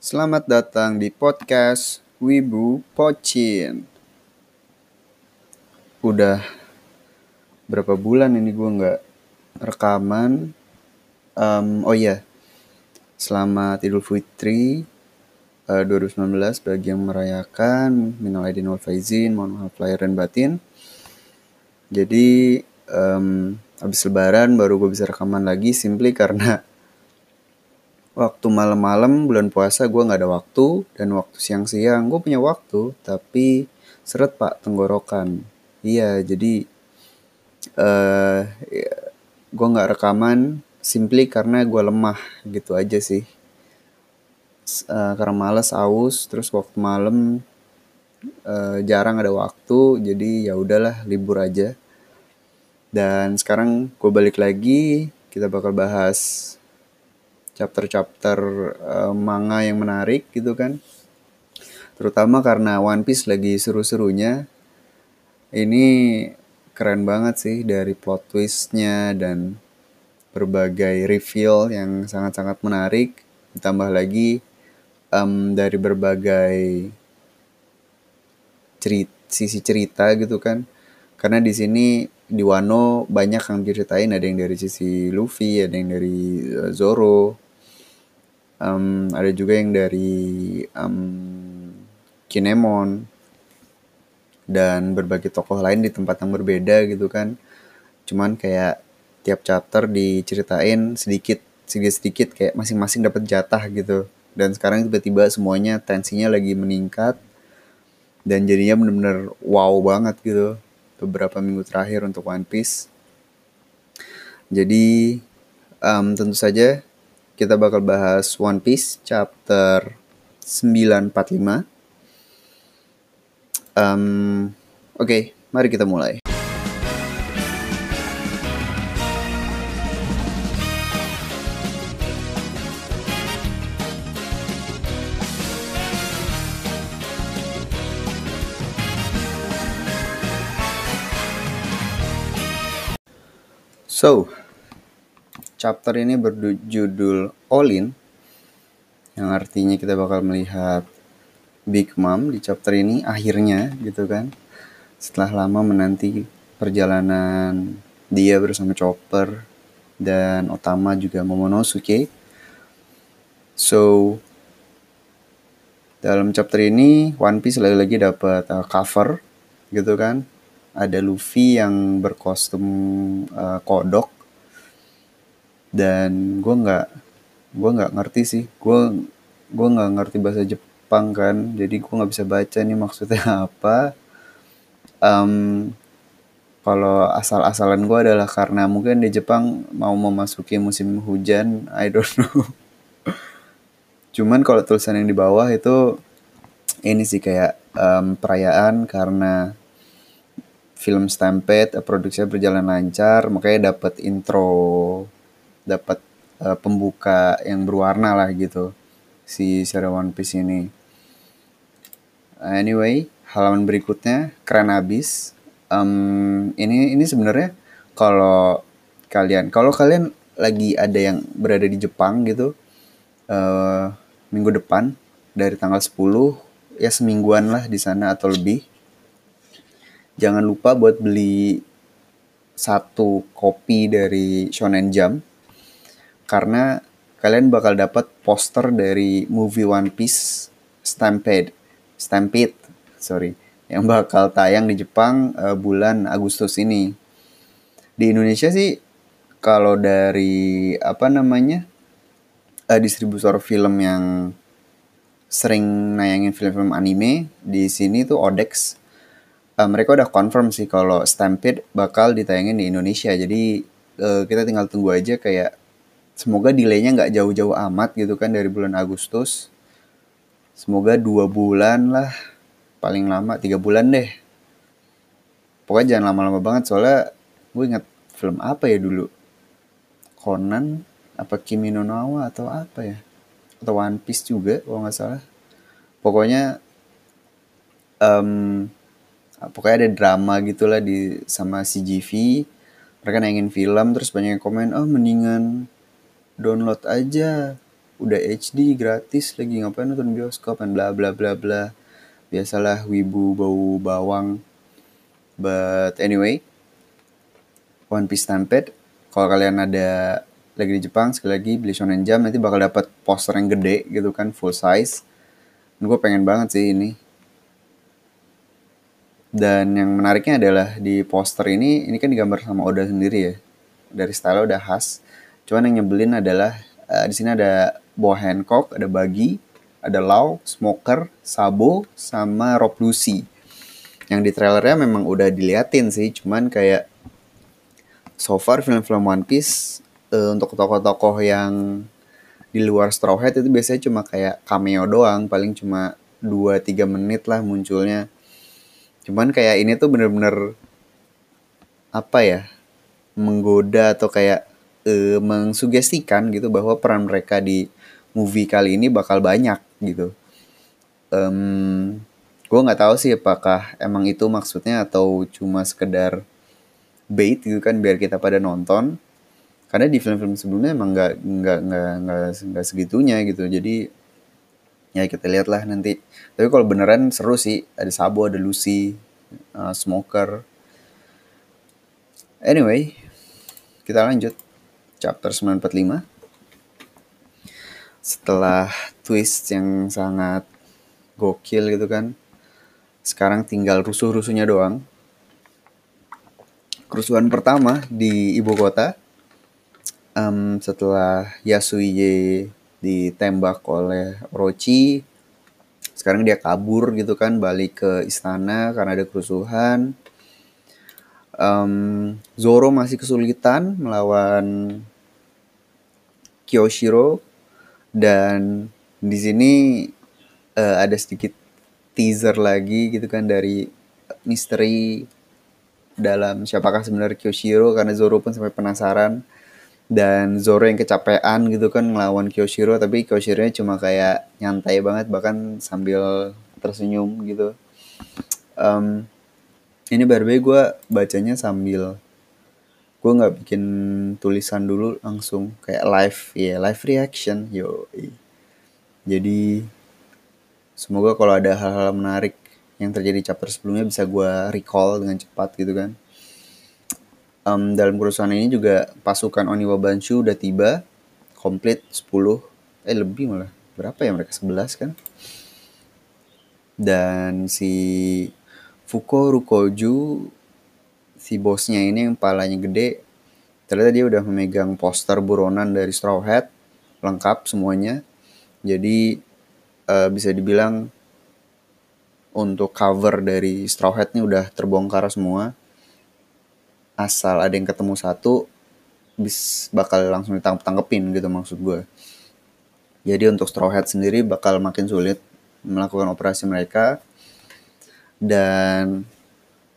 Selamat datang di podcast Wibu Pocin. Udah berapa bulan ini gue nggak rekaman. Um, oh iya, selamat Idul Fitri uh, 2019 bagi yang merayakan. Minal aidin wal faizin, mohon maaf lahir dan batin. Jadi um, habis lebaran baru gue bisa rekaman lagi simply karena waktu malam-malam bulan puasa gue nggak ada waktu dan waktu siang-siang gue punya waktu tapi seret pak tenggorokan. Iya jadi uh, gue nggak rekaman simply karena gue lemah gitu aja sih. Uh, karena males aus terus waktu malam uh, jarang ada waktu jadi ya udahlah libur aja. Dan sekarang gue balik lagi, kita bakal bahas chapter-chapter uh, manga yang menarik gitu kan. Terutama karena One Piece lagi seru-serunya. Ini keren banget sih dari plot twistnya dan berbagai reveal yang sangat-sangat menarik. Ditambah lagi um, dari berbagai cerita, sisi cerita gitu kan. Karena di sini di Wano banyak yang diceritain ada yang dari sisi Luffy ada yang dari uh, Zoro um, ada juga yang dari um, Kinemon dan berbagai tokoh lain di tempat yang berbeda gitu kan cuman kayak tiap chapter diceritain sedikit sedikit sedikit kayak masing-masing dapat jatah gitu dan sekarang tiba-tiba semuanya tensinya lagi meningkat dan jadinya bener-bener wow banget gitu beberapa minggu terakhir untuk One Piece. Jadi um, tentu saja kita bakal bahas One Piece chapter 945. Um, Oke, okay, mari kita mulai. So, chapter ini berjudul Olin yang artinya kita bakal melihat Big Mom di chapter ini akhirnya gitu kan. Setelah lama menanti perjalanan dia bersama Chopper dan Otama juga Momonosuke. So, dalam chapter ini One Piece lagi-lagi dapat uh, cover gitu kan ada Luffy yang berkostum uh, kodok dan gue nggak gue nggak ngerti sih. Gue gue nggak ngerti bahasa Jepang kan. Jadi gue nggak bisa baca nih maksudnya apa. Um, kalau asal-asalan gue adalah karena mungkin di Jepang mau memasuki musim hujan I don't know. Cuman kalau tulisan yang di bawah itu ini sih kayak um, perayaan karena film Stampede produksinya berjalan lancar makanya dapat intro dapat uh, pembuka yang berwarna lah gitu si serial One Piece ini. Anyway halaman berikutnya keren abis. Um, ini ini sebenarnya kalau kalian kalau kalian lagi ada yang berada di Jepang gitu uh, minggu depan dari tanggal 10 ya semingguan lah di sana atau lebih. Jangan lupa buat beli satu kopi dari Shonen Jump karena kalian bakal dapat poster dari movie One Piece Stampede Stampede sorry yang bakal tayang di Jepang uh, bulan Agustus ini di Indonesia sih kalau dari apa namanya uh, distributor film yang sering nayangin film-film anime di sini tuh Odex uh, mereka udah confirm sih kalau Stampede bakal ditayangin di Indonesia. Jadi uh, kita tinggal tunggu aja kayak semoga delaynya nggak jauh-jauh amat gitu kan dari bulan Agustus. Semoga dua bulan lah, paling lama tiga bulan deh. Pokoknya jangan lama-lama banget soalnya gue ingat film apa ya dulu. Conan, apa Kimi no Nawa atau apa ya? Atau One Piece juga kalau nggak salah. Pokoknya um, pokoknya ada drama gitulah di sama CGV mereka nayangin film terus banyak yang komen oh mendingan download aja. Udah HD gratis lagi ngapain nonton bioskop dan bla bla bla bla. Biasalah wibu bau bawang. But anyway One Piece Stampede kalau kalian ada lagi di Jepang sekali lagi beli Shonen Jump nanti bakal dapat poster yang gede gitu kan full size. Gue pengen banget sih ini. Dan yang menariknya adalah di poster ini ini kan digambar sama Oda sendiri ya. Dari style udah khas cuman yang nyebelin adalah uh, di sini ada Bo Hancock ada Bagi ada Lau Smoker Sabo sama Rob Lucy. Yang di trailernya memang udah diliatin sih cuman kayak so far film-film One Piece uh, untuk tokoh-tokoh yang di luar Straw Hat itu biasanya cuma kayak cameo doang paling cuma 2-3 menit lah munculnya. Cuman kayak ini tuh bener-bener apa ya menggoda atau kayak uh, mengsugestikan gitu bahwa peran mereka di movie kali ini bakal banyak gitu. Um, gue nggak tahu sih apakah emang itu maksudnya atau cuma sekedar bait gitu kan biar kita pada nonton. Karena di film-film sebelumnya emang nggak nggak nggak nggak segitunya gitu. Jadi ya kita lihat lah nanti. Tapi kalau beneran seru sih. Ada Sabo ada Lucy uh, Smoker. Anyway kita lanjut chapter 945 setelah twist yang sangat gokil gitu kan sekarang tinggal rusuh-rusuhnya doang. Kerusuhan pertama di ibu kota um, setelah Yasuye ditembak oleh Orochi sekarang dia kabur gitu kan balik ke istana karena ada kerusuhan. Um, Zoro masih kesulitan melawan Kyoshiro dan di sini uh, ada sedikit teaser lagi gitu kan dari misteri dalam siapakah sebenarnya Kyoshiro karena Zoro pun sampai penasaran. Dan Zoro yang kecapean gitu kan ngelawan Kyoshiro tapi Kyoshiro cuma kayak nyantai banget bahkan sambil tersenyum gitu. Um, ini baru gue bacanya sambil gue nggak bikin tulisan dulu langsung kayak live ya yeah, live reaction yo jadi semoga kalau ada hal-hal menarik yang terjadi chapter sebelumnya bisa gue recall dengan cepat gitu kan. Um, dalam kerusuhan ini juga pasukan Oniwa Banshu udah tiba komplit 10 eh lebih malah. Berapa ya mereka? 11 kan? Dan si Fuko Rukoju si bosnya ini yang palanya gede ternyata dia udah memegang poster buronan dari Straw Hat lengkap semuanya. Jadi uh, bisa dibilang untuk cover dari Straw Hat ini udah terbongkar semua. Asal ada yang ketemu satu bis bakal langsung ditangkap tangkepin gitu maksud gue jadi untuk Straw Hat sendiri bakal makin sulit melakukan operasi mereka. Dan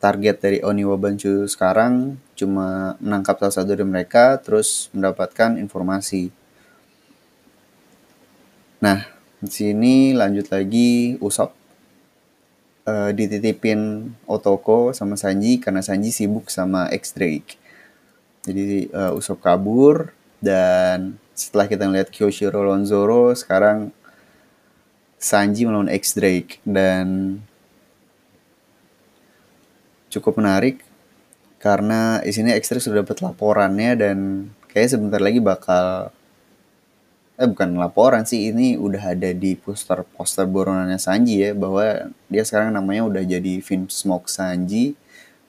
target dari Oni Wabanchu sekarang cuma menangkap salah satu dari mereka terus mendapatkan informasi. Nah, di sini lanjut lagi Usop uh, dititipin Otoko sama Sanji karena Sanji sibuk sama X Drake. Jadi uh, Usopp kabur dan setelah kita ngeliat Kyoshiro lawan Zoro, sekarang Sanji melawan X Drake dan cukup menarik karena di sini Drake sudah dapat laporannya dan kayaknya sebentar lagi bakal eh bukan laporan sih ini udah ada di poster poster boronannya Sanji ya bahwa dia sekarang namanya udah jadi Film Smoke Sanji.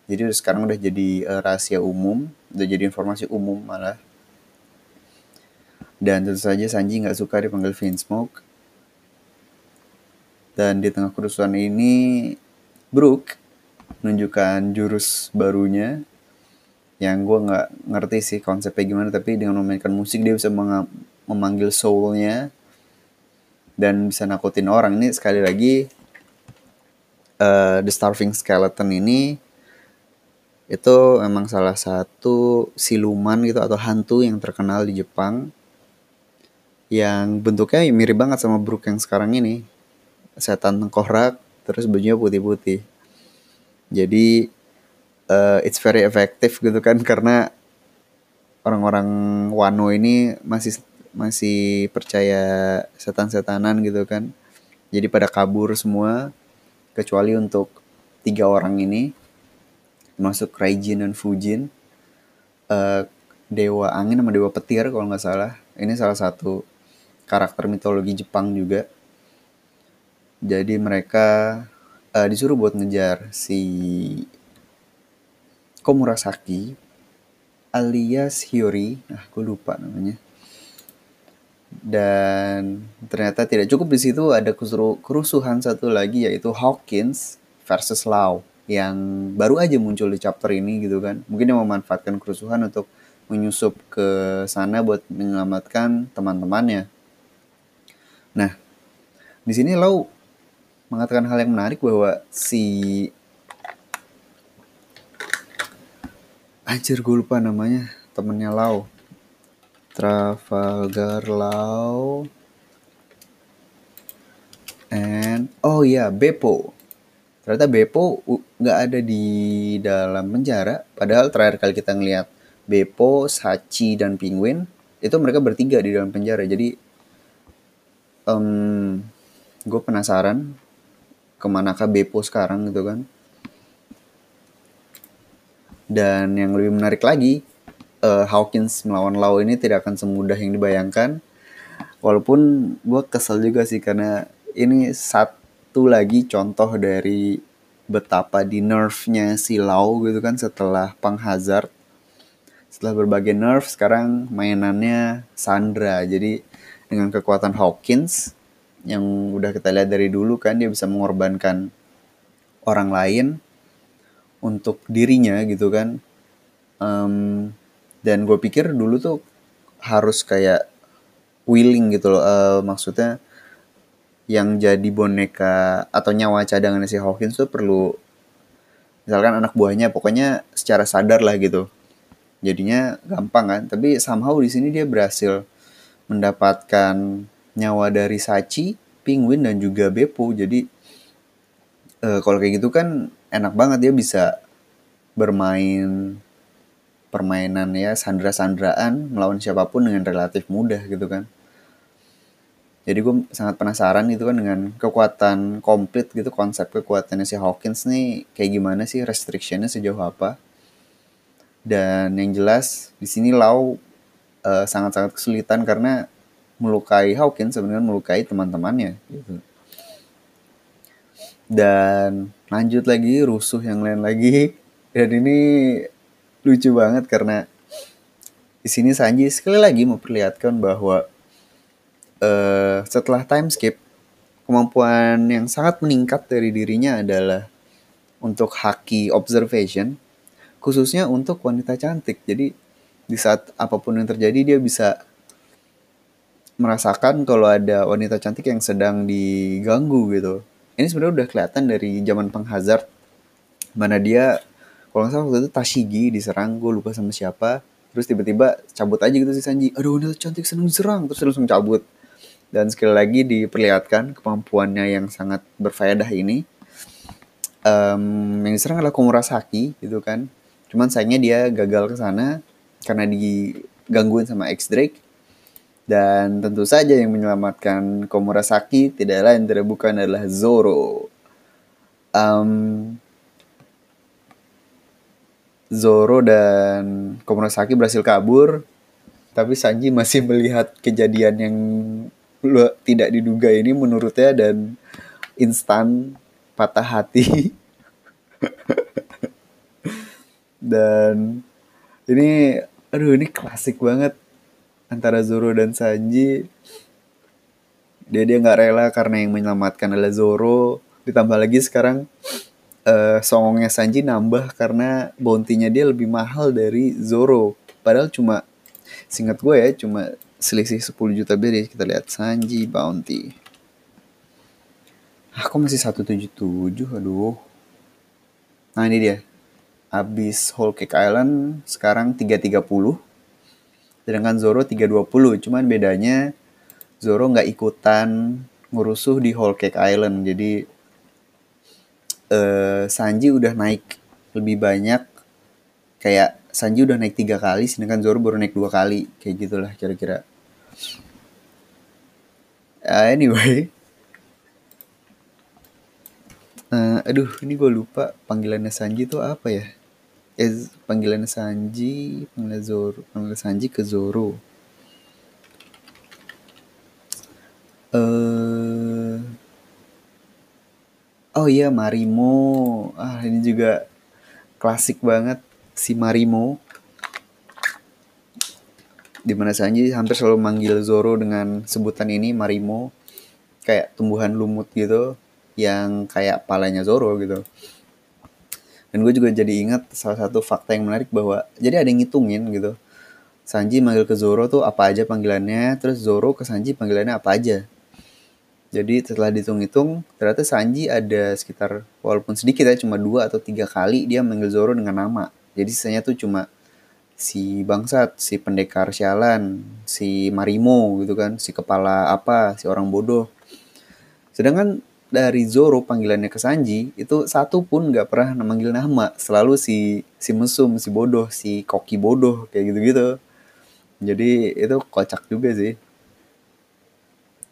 Jadi sekarang udah jadi uh, rahasia umum udah jadi informasi umum malah. Dan tentu saja Sanji nggak suka dipanggil Smoke. Dan di tengah kerusuhan ini Brook menunjukkan jurus barunya yang gue nggak ngerti sih konsepnya gimana tapi dengan memainkan musik dia bisa memanggil soulnya dan bisa nakutin orang. Ini sekali lagi uh, The Starving Skeleton ini itu memang salah satu siluman gitu atau hantu yang terkenal di Jepang yang bentuknya mirip banget sama Brook yang sekarang ini. Setan tengkorak terus bajunya putih-putih jadi uh, it's very effective gitu kan karena orang-orang Wano ini masih masih percaya setan-setanan gitu kan. Jadi pada kabur semua kecuali untuk tiga orang ini masuk Raijin dan Fujin. Uh, dewa angin sama dewa petir kalau nggak salah. Ini salah satu karakter mitologi Jepang juga. Jadi mereka uh, disuruh buat ngejar si Komurasaki alias Hyori ah gue lupa namanya. Dan ternyata tidak cukup di situ ada kerusuhan satu lagi yaitu Hawkins versus Lau yang baru aja muncul di chapter ini gitu kan. Mungkin yang memanfaatkan kerusuhan untuk menyusup ke sana buat menyelamatkan teman-temannya. Nah di sini Lau mengatakan hal yang menarik bahwa si anjir gue lupa namanya temennya Lau. Trafalgar Law and oh ya yeah, Beppo ternyata Beppo nggak ada di dalam penjara. Padahal terakhir kali kita ngelihat Beppo, Sachi dan Penguin itu mereka bertiga di dalam penjara. Jadi um, gue penasaran ke manakah Beppo sekarang gitu kan dan yang lebih menarik lagi uh, Hawkins melawan Lau ini tidak akan semudah yang dibayangkan. Walaupun gue kesel juga sih karena ini satu lagi contoh dari betapa di nerfnya si Lau gitu kan setelah Pang Hazard. Setelah berbagai nerf sekarang mainannya Sandra. Jadi dengan kekuatan Hawkins yang udah kita lihat dari dulu kan dia bisa mengorbankan orang lain untuk dirinya gitu kan. Um, dan gue pikir dulu tuh harus kayak willing gitu loh uh, maksudnya yang jadi boneka atau nyawa cadangan si Hawkins tuh perlu misalkan anak buahnya pokoknya secara sadar lah gitu jadinya gampang kan tapi somehow di sini dia berhasil mendapatkan nyawa dari Sachi, Penguin dan juga Beppo jadi uh, kalau kayak gitu kan enak banget dia bisa bermain permainan ya sandra-sandraan melawan siapa pun dengan relatif mudah gitu kan. Jadi gue sangat penasaran itu kan dengan kekuatan komplit gitu konsep kekuatannya si Hawkins nih kayak gimana sih restrictionnya sejauh apa. Dan yang jelas di sini Lau uh, sangat-sangat kesulitan karena melukai Hawkins sebenarnya melukai teman-temannya gitu. Dan lanjut lagi rusuh yang lain lagi dan ini lucu banget karena di sini Sanji sekali lagi memperlihatkan bahwa uh, setelah time skip kemampuan yang sangat meningkat dari dirinya adalah untuk haki observation khususnya untuk wanita cantik jadi di saat apa pun yang terjadi dia bisa merasakan kalau ada wanita cantik yang sedang diganggu gitu. Ini sebenarnya udah kelihatan dari zaman penghazard mana dia kalau nggak salah waktu itu Tashigi diserang gue lupa sama siapa terus tiba-tiba cabut aja gitu si Sanji. Aduh ini cantik seneng diserang terus langsung cabut. Dan sekali lagi diperlihatkan kemampuannya yang sangat berfaedah ini. Um, yang diserang adalah Komurasaki gitu kan. Cuman sayangnya dia gagal ke sana karena digangguin sama X Drake dan tentu saja yang menyelamatkan Komurasaki tidak lain tidak bukan adalah Zoro um, Zoro dan Komurasaki berhasil kabur, tapi Sanji masih melihat kejadian yang tidak diduga ini menurutnya dan instan patah hati. dan ini aduh ini klasik banget antara Zoro dan Sanji. Dia dia nggak rela karena yang menyelamatkan adalah Zoro. Ditambah lagi sekarang uh, songongnya Sanji nambah karena bounty-nya dia lebih mahal dari Zoro. Padahal cuma singkat gue ya cuma selisih 10 juta beri kita lihat Sanji bounty. Aku masih 177 aduh. Nah ini dia. Abis Whole Cake Island sekarang 330. Sedangkan Zoro 320. Cuman bedanya Zoro nggak ikutan ngurusuh di Whole Cake Island. Jadi uh, Sanji udah naik lebih banyak kayak Sanji udah naik tiga kali sedangkan Zoro baru naik dua kali kayak gitulah kira-kira uh, anyway uh, aduh ini gue lupa panggilannya Sanji itu apa ya eh, panggilannya Sanji panggilan Zoro panggilan Sanji ke Zoro. Uh, oh iya Marimo. Ah ini juga klasik banget si Marimo. Di mana Sanji hampir selalu manggil Zoro dengan sebutan ini Marimo. Kayak tumbuhan lumut gitu yang kayak palanya Zoro gitu dan gue juga jadi ingat salah satu fakta yang menarik bahwa jadi ada yang ngitungin gitu. Sanji manggil ke Zoro tuh apa aja panggilannya terus Zoro ke Sanji panggilannya apa aja. Jadi setelah dihitung-hitung ternyata Sanji ada sekitar walaupun sedikit ya cuma dua atau tiga kali dia manggil Zoro dengan nama. Jadi sisanya tuh cuma si bangsat, si pendekar sialan, si Marimo gitu kan, si kepala apa, si orang bodoh. Sedangkan dari Zoro panggilannya ke Sanji itu satu pun nggak pernah memanggil nama, selalu si si mesum, si bodoh, si koki bodoh kayak gitu-gitu. Jadi itu kocak juga sih.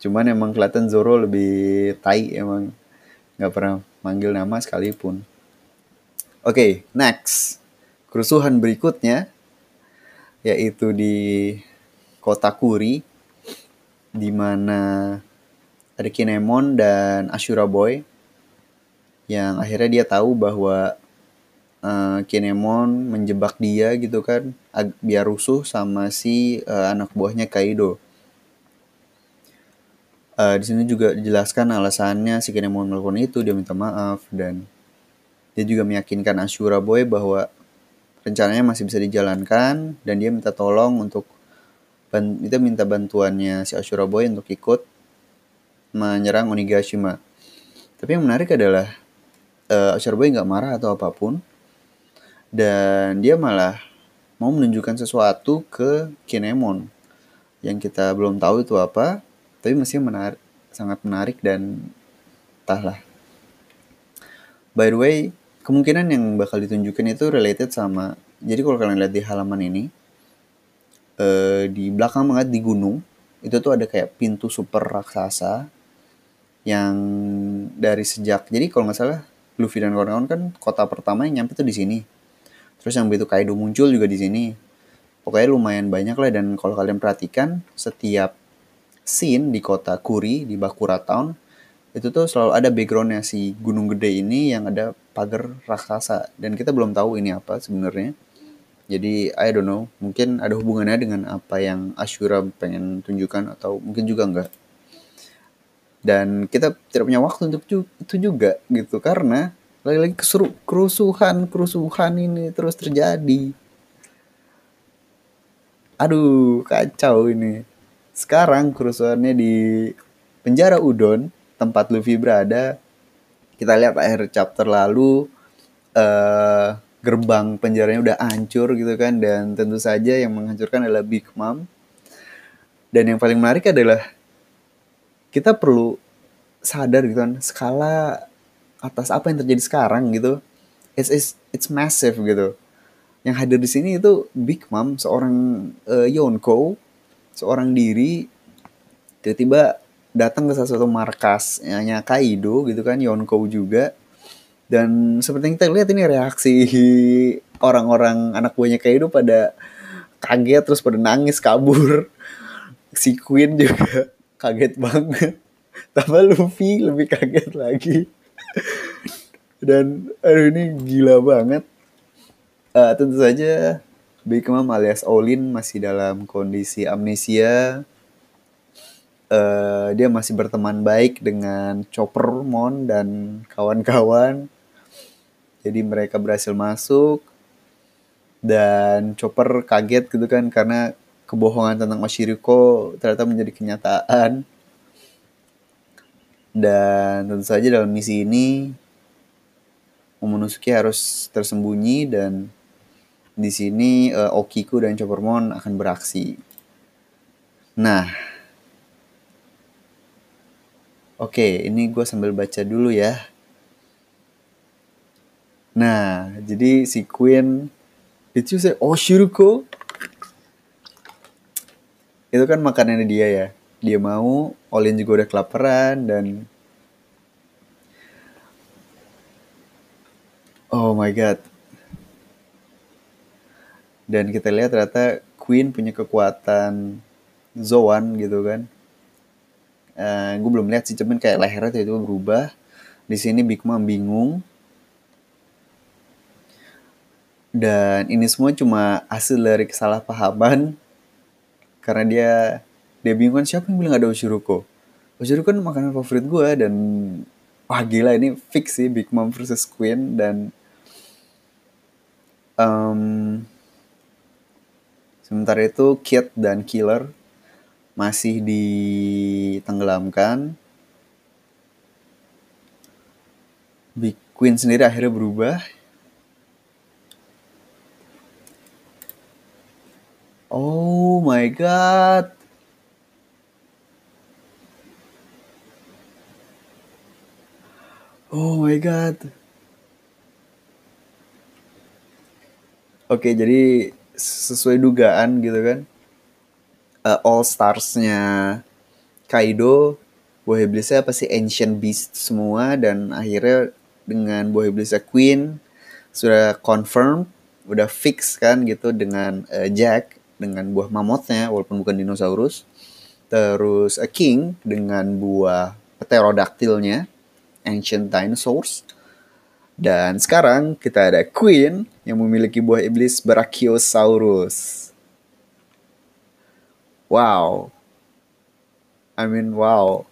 Cuman emang kelihatan Zoro lebih tai emang nggak pernah manggil nama sekalipun. Oke, okay, next. Kerusuhan berikutnya yaitu di kota Kuri di mana ada Kinemon dan Ashura Boy yang akhirnya dia tahu bahwa uh, Kinemon menjebak dia gitu kan biar rusuh sama si uh, anak buahnya Kaido. Uh, di sini juga dijelaskan alasannya si Kinemon melakukan itu dia minta maaf dan dia juga meyakinkan Ashura Boy bahwa rencananya masih bisa dijalankan dan dia minta tolong untuk kita minta bantuannya si Ashura Boy untuk ikut menyerang Onigashima. Tapi yang menarik adalah uh, Ashura Boy nggak marah atau apa pun dan dia malah mau menunjukkan sesuatu ke Kinemon yang kita belum tahu itu apa, tapi masih menarik, sangat menarik dan entahlah. By the way, kemungkinan yang bakal ditunjukin itu related sama jadi kalau kalian lihat di halaman ini eh, di belakang banget di gunung itu tuh ada kayak pintu super raksasa yang dari sejak jadi kalau nggak salah Luffy dan kawan-kawan kan kota pertama yang nyampe tuh di sini. Terus yang begitu Kaido muncul juga di sini. Pokoknya lumayan banyak lah dan kalau kalian perhatikan setiap scene di kota Kuri di Bakura Town itu tuh selalu ada backgroundnya si gunung gede ini yang ada pagar raksasa. Dan kita belum tahu ini apa sebenarnya. Jadi I don't know. Mungkin ada hubungannya dengan apa yang Ashura pengen tunjukkan atau mungkin juga enggak dan kita tidak punya waktu untuk itu juga gitu. Karena lagi-lagi kerusuhan kerusuhan ini terus terjadi. Aduh kacau ini. Sekarang kerusuhannya di penjara Udon tempat Luffy berada. Kita lihat akhir chapter lalu uh, gerbang penjaranya udah hancur gitu kan. Dan tentu saja yang menghancurkan adalah Big Mom. Dan yang paling menarik adalah kita perlu sadar gitu kan skala atas apa yang terjadi sekarang gitu. It's it's, it's massive gitu. Yang hadir di sini itu Big Mom seorang uh, Yonko seorang diri tiba-tiba datang ke salah satu markasnya Kaido gitu kan Yonkou juga. Dan seperti yang kita lihat ini reaksi orang-orang anak buahnya Kaido pada kaget terus pada nangis kabur. Si Queen juga kaget banget. Tambah Luffy lebih kaget lagi. Dan aduh ini gila banget. Uh, tentu saja Big Mom alias Olin masih dalam kondisi amnesia. Uh, dia masih berteman baik dengan Chopper Mon dan kawan-kawan. Jadi mereka berhasil masuk. Dan Chopper kaget gitu kan karena kebohongan tentang Oshiriko ternyata menjadi kenyataan. Dan tentu saja dalam misi ini Momonosuke harus tersembunyi dan di sini uh, Okiku dan Choppermon akan beraksi. Nah, Oke, ini gue sambil baca dulu ya. Nah, jadi si Queen itu saya oh Shirko itu kan makanannya dia ya. dia mau Olin juga udah kelaparan dan oh my god. Dan kita lihat ternyata Queen punya kekuatan Zoan gitu kan. Uh, eh, gue belum lihat sih cuman kayak lehernya itu berubah. Di sini Big Mom bingung. Dan ini semua cuma hasil dari kesalahpahaman karena dia dia bingung kan siapa yang bilang ada Oshiruko? Oshiruko kan makanan favorit gue dan wah gila ini fix sih Big Mom versus Queen dan um, sementara itu Kid dan Killer masih ditenggelamkan. Big Queen sendiri akhirnya berubah Oh my god Oh my god. Oke, jadi sesuai dugaan gitu kan. Uh, All Starsnya Kaido, buah iblisnya pasti Ancient Beast semua dan akhirnya dengan buah iblisnya Queen sudah confirm, udah fix kan gitu dengan uh, Jack dengan buah mamotnya walaupun bukan dinosaurus. Terus a King dengan buah pterodactylnya ancient dinosaurs. Dan sekarang kita ada Queen yang memiliki buah iblis Brachiosaurus. Wow. I mean, wow.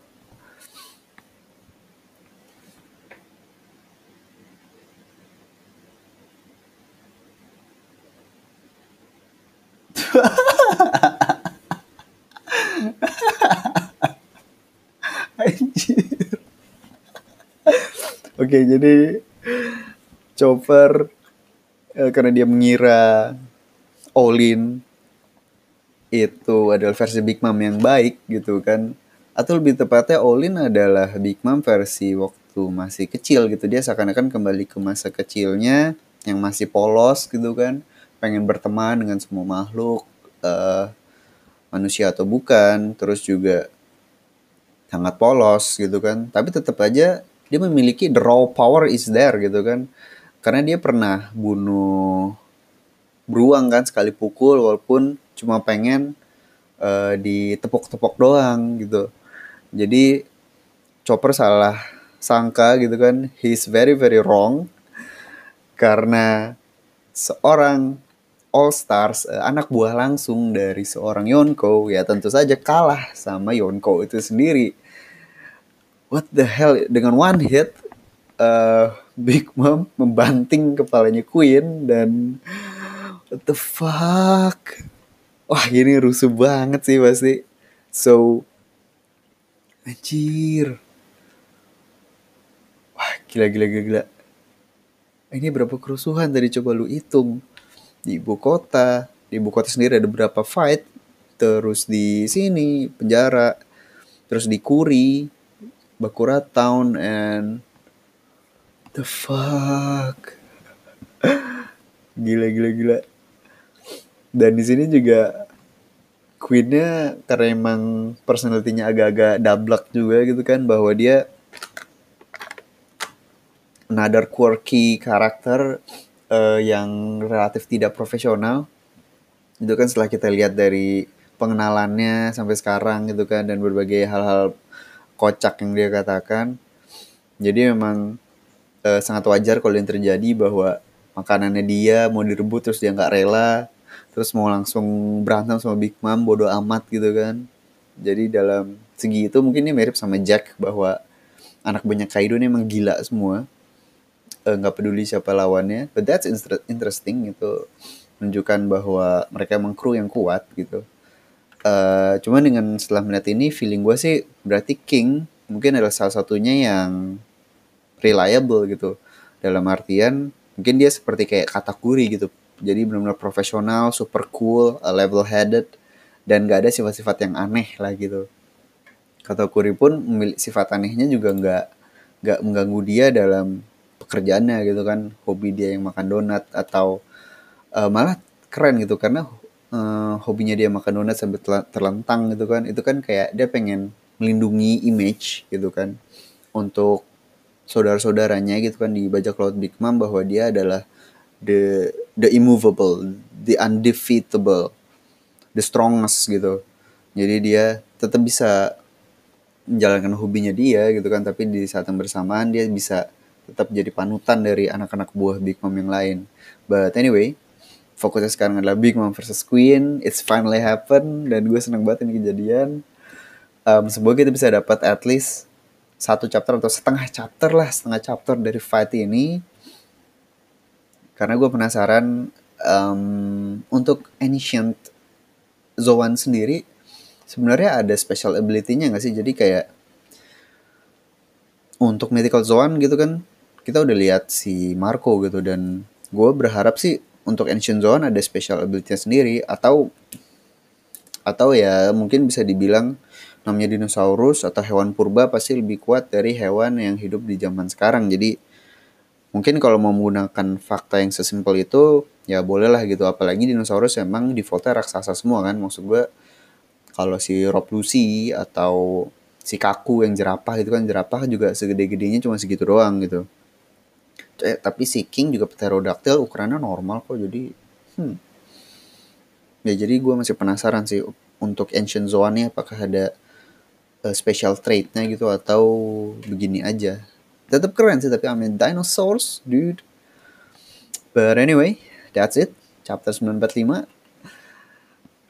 Anjir. Oke, jadi Chopper eh, karena dia mengira Olin itu adalah versi Big Mom yang baik gitu kan. Atau lebih tepatnya Olin adalah Big Mom versi waktu masih kecil gitu. Dia seakan-akan kembali ke masa kecilnya yang masih polos gitu kan. Pengen berteman dengan semua makhluk. Uh, manusia atau bukan. Terus juga sangat polos gitu kan. Tapi tetap aja dia memiliki the raw power is there gitu kan karena dia pernah bunuh beruang kan sekali pukul walaupun cuma pengen uh, ditepok-tepok doang gitu jadi Chopper salah sangka gitu kan he's very very wrong karena seorang All Stars uh, anak buah langsung dari seorang Yonko. Ya tentu saja kalah sama Yonko itu sendiri. What the hell? Dengan one hit uh, Big Mom membanting kepalanya Queen dan what the fuck? Wah ini rusuh banget sih pasti. So anjir. Wah gila gila gila, gila. ini berapa kerusuhan tadi? Coba lu hitung di ibu kota. Di ibu kota sendiri ada berapa fight. Terus di sini penjara. Terus di Kuri Bakura Town and the fuck? Gila gila gila. Dan di sini juga Queennya karena emang personalitinya agak-agak dablek juga gitu kan bahwa dia another quirky karakter uh, yang relatif tidak profesional itu kan setelah kita lihat dari pengenalannya sampai sekarang gitu kan dan berbagai hal-hal kocak yang dia katakan. Jadi memang uh, sangat wajar kalau yang terjadi bahwa makanannya dia mau direbut terus dia nggak rela, terus mau langsung berantem sama Big Mom bodoh amat gitu kan. Jadi dalam segi itu mungkin ini mirip sama Jack bahwa anak banyak Kaido ini emang gila semua nggak uh, peduli siapa lawannya. But that's interesting itu menunjukkan bahwa mereka emang kru yang kuat gitu. Uh, cuman dengan setelah melihat ini feeling gue sih berarti King mungkin adalah salah satunya yang reliable gitu. Dalam artian mungkin dia seperti kayak katakuri gitu. Jadi benar-benar profesional super cool level headed dan gak ada sifat-sifat yang aneh lah gitu. Katakuri pun memiliki sifat anehnya juga nggak nggak mengganggu dia dalam pekerjaannya gitu kan hobi dia yang makan donat atau uh, malah keren gitu karena uh, hobinya dia makan donat sampai terlentang gitu kan itu kan kayak dia pengen melindungi image gitu kan untuk saudara-saudaranya gitu kan di bajak laut Big Mom bahwa dia adalah the the immovable, the undefeatable, the strongest gitu. Jadi dia tetap bisa menjalankan hobinya dia gitu kan, tapi di saat yang bersamaan dia bisa tetap jadi panutan dari anak-anak buah Big Mom yang lain. But anyway, fokusnya sekarang adalah Big Mom versus Queen. It's finally happen dan gue seneng banget ini kejadian. Um, semoga kita bisa dapat at least satu chapter atau setengah chapter lah, setengah chapter dari fight ini. Karena gue penasaran um, untuk Ancient Zoan sendiri sebenarnya ada special ability-nya gak sih? Jadi kayak untuk Mythical Zoan gitu kan kita udah lihat si Marco gitu dan gue berharap sih untuk Ancient Zoan ada special ability sendiri atau atau ya mungkin bisa dibilang namanya dinosaurus atau hewan purba pasti lebih kuat dari hewan yang hidup di zaman sekarang. Jadi mungkin kalau mau menggunakan fakta yang sesimpel itu ya bolehlah gitu. Apalagi dinosaurus emang defaultnya raksasa semua kan. Maksud gue kalau si Rob Lucy atau si kaku yang jerapah itu kan jerapah juga segede-gedenya cuma segitu doang gitu eh, tapi si King juga pterodactyl ukurannya normal kok jadi hmm. ya jadi gue masih penasaran sih untuk ancient zoan apakah ada uh, special trait-nya gitu atau begini aja tetap keren sih tapi I mean dinosaurs dude but anyway that's it chapter 945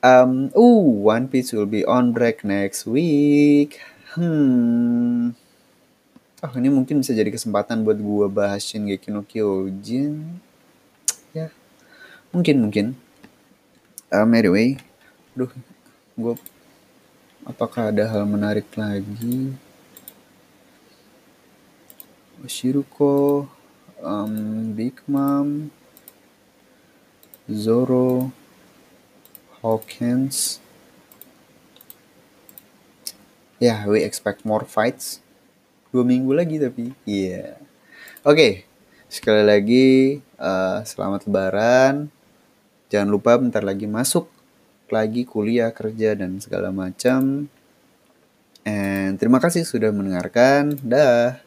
Um, ooh, One Piece will be on break next week. Hmm. Oh, ini mungkin bisa jadi kesempatan buat gue bahas Shingeki no Kyojin. Ya, mungkin mungkin. Um, anyway, duh, gue apakah ada hal menarik lagi? Shiruko, um, Big Mom, Zoro, Hawkins. Yeah, we expect more fights. Dua minggu lagi tapi. Iya. Yeah. Oke, okay. sekali lagi uh, selamat lebaran. Jangan lupa bentar lagi masuk lagi kuliah, kerja, dan segala macam. And terima kasih sudah mendengarkan. Dah.